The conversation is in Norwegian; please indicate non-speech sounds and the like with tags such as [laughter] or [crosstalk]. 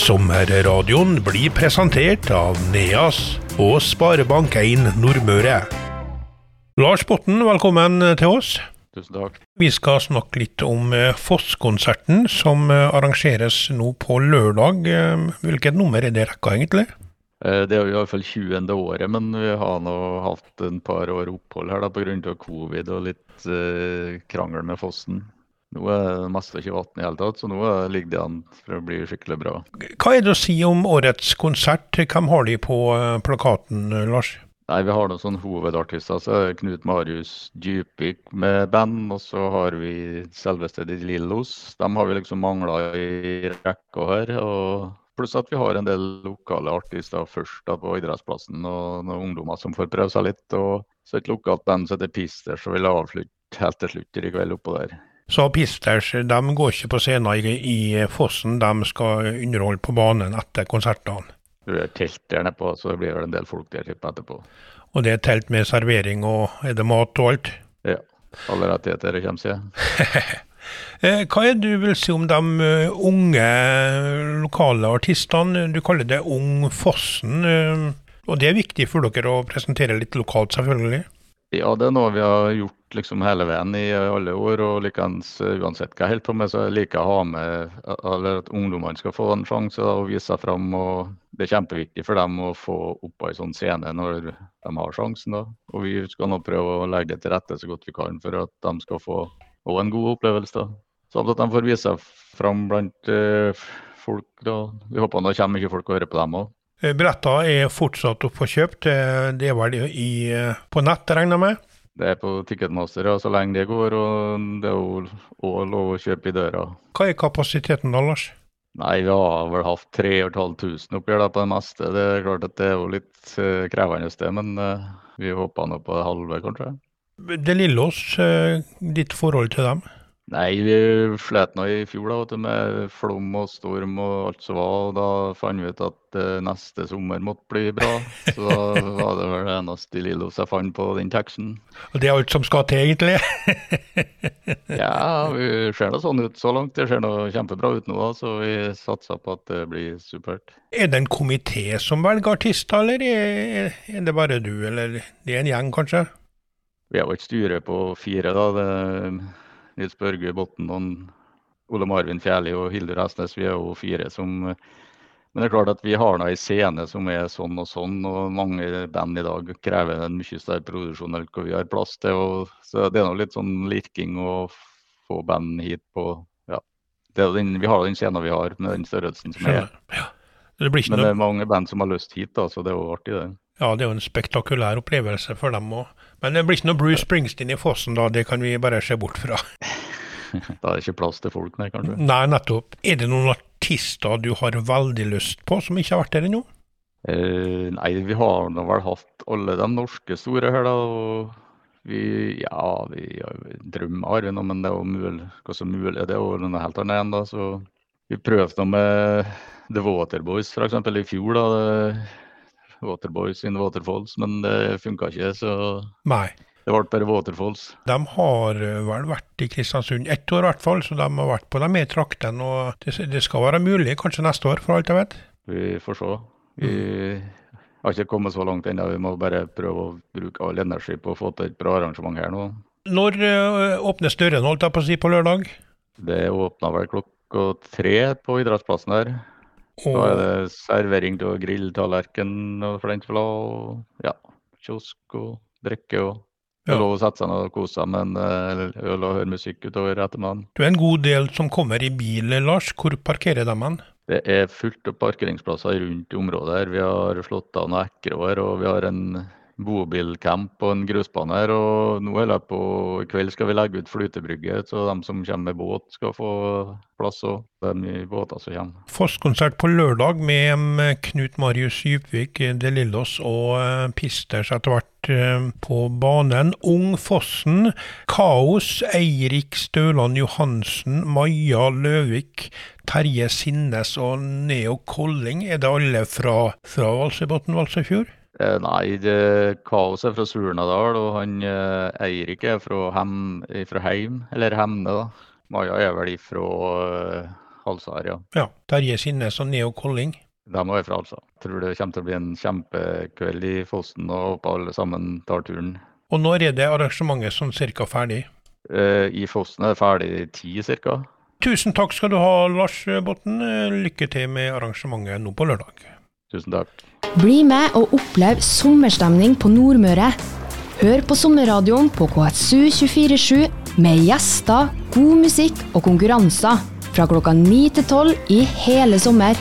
Sommerradioen blir presentert av Neas og Sparebank1 Nordmøre. Lars Botten, velkommen til oss. Tusen takk. Vi skal snakke litt om eh, Foss-konserten som eh, arrangeres nå på lørdag. Eh, Hvilket nummer er det rekka, egentlig? Det er i hvert fall 20. året, men vi har nå hatt en par år opphold her pga. covid og litt krangel med fossen. Nå er det meste ikke vann i hele tatt, så nå ligger det an for å bli skikkelig bra. Hva er det å si om årets konsert? Hvem har de på eh, plakaten, eh, Lars? Nei, Vi har noen sånne hovedartister. så er Knut Marius Djupvik med band, og så har vi selveste De Lillos. De har vi liksom mangla i rekka her. og Pluss at vi har en del lokale artister først da på idrettsplassen, og noen ungdommer som får prøve seg litt. og Så et lokalt band som heter Pister, så vil avslutte helt til slutt i kveld oppå der. Så Pisters de går ikke på scenen i, i Fossen, de skal underholde på banen etter konsertene. Det er telt der nede på, så det blir en del folk der tipper etterpå. Og det er telt med servering og er det mat og alt. Ja. Alle rettigheter kommer seg. [laughs] Eh, Hva er det du vil si om de eh, unge lokale artistene? Du kaller det Ung Fossen. eh, Og det er viktig for dere å presentere litt lokalt, selvfølgelig. Ja, det er noe vi har gjort liksom hele veien i alle år. og likens, Uansett hva jeg holder på med, så liker jeg å ha med eller at ungdommene skal få en sjanse og vise seg fram. og Det er kjempeviktig for dem å få opp en sånn scene når de har sjansen. da. Og Vi skal nå prøve å legge det til rette så godt vi kan for at de skal få en god opplevelse. da. Samt at de får vise seg fram blant eh, folk. da. Vi håper det kommer mye folk og hører på dem òg. Eh, Billetter er fortsatt å få kjøpt. Det er vel i, på nett, regner jeg med? Det er på Ticketmaster ja, så lenge det går, og det er jo også lov å kjøpe i døra. Hva er kapasiteten da, Lars? Nei, vi har vel hatt 3500 oppgjør på det meste. Det er klart at det er jo litt eh, krevende sted, men eh, vi håper nå på det halve, kanskje. Det Lillås, oss ditt forhold til dem? Nei, vi slet nå i fjor da, med flom og storm og alt som var. og Da fant vi ut at eh, neste sommer måtte bli bra. Så da var det vel det eneste Lillos jeg fant på den teksten. Og det er alt som skal til, egentlig? [laughs] Ja, vi ser det sånn ut så langt. Det ser nå kjempebra ut nå, da, så vi satser på at det blir supert. Er det en komité som velger artister, eller er det bare du, eller det er en gjeng, kanskje? Vi har jo et styre på fire, da. Det Nils Børge Botten og Ole Marvin Fjærli og Hildur Hestnes. Vi er jo fire som Men det er klart at vi har ei scene som er sånn og sånn, og mange band i dag krever en mye større produksjon enn hva vi har plass til. Og, så det er nå litt sånn lirking å få band hit på Ja. Det den, vi har den scenen vi har, med den størrelsen som er. Ja. Det Men det er mange band som har lyst hit, da, så det er jo artig, det. Ja, det er jo en spektakulær opplevelse for dem òg. Men det blir ikke noe Bruce Springsteen i Fossen, da. Det kan vi bare se bort fra. [laughs] Da er det ikke plass til folk, der, kanskje. Nei, nettopp. Er det noen artister du har veldig lyst på, som ikke har vært der ennå? Eh, nei, vi har nå vel hatt alle de norske store her, da. Og vi Ja, vi drømmer har vi nå, men det er jo mulig, hva som mulig, det er jo noe helt annet igjen, da. Så vi prøvde nå med The Waterboys f.eks. i fjor, da. det- Waterboys in Waterfalls, men det funka ikke, så Nei. det ble bare Waterfalls. De har eh, vel vært i Kristiansund ett år i hvert fall, så de har vært på de mer traktene. Og det, det skal være mulig kanskje neste år, for alt jeg vet. Vi får se. Vi har ikke kommet så langt ennå. Vi må bare prøve å bruke all energi på å få til et bra arrangement her nå. Når eh, åpnes dørene, holdt jeg på å si, på lørdag? Det åpna vel klokka tre på idrettsplassen her. Da er det servering til grilltallerken og ha. og Ja, kiosk og drikke og Det er lov å sette seg ned og kose seg med en eh, øl og høre musikk utover ettermiddagen. du er en god del som kommer i bil, Lars. Hvor parkerer de hen? Det er fullt av parkeringsplasser rundt området her. Vi har slått av noen ekroer, og vi har en bobilcamp og en grusbane her. Og nå i løpet på I kveld skal vi legge ut flytebrygge, så de som kommer med båt skal få plass. Og det er mye båter som kommer. Foss-konsert på lørdag med mm, Knut Marius Djupvik, eh, De Lillos og eh, Pisters etter hvert eh, på banen. Ung Fossen, Kaos, Eirik Støland Johansen, Maja Løvik, Terje Sinnes og Neo Kolling. Er det alle fra, fra Valsøybotn Valsøyfjord? Eh, nei, det, Kaos er fra Surnadal, og han eh, Eirik er fra, Hem, fra Heim, eller Hemne. da. Maja er vel ifra eh, Halsar, ja. Ja. Terje Sinnes og Neo Kolling. De være fra Halsa. Tror det kommer til å bli en kjempekveld i Fossen, og håper alle sammen tar turen. Og når er det arrangementet sånn cirka ferdig? Eh, I Fossen er det ferdig ti cirka. Tusen takk skal du ha, Lars Botten. Lykke til med arrangementet nå på lørdag. Tusen takk. Bli med og opplev sommerstemning på Nordmøre. Hør på sommerradioen på KSU247 med gjester, god musikk og konkurranser fra klokka 9 til 12 i hele sommer.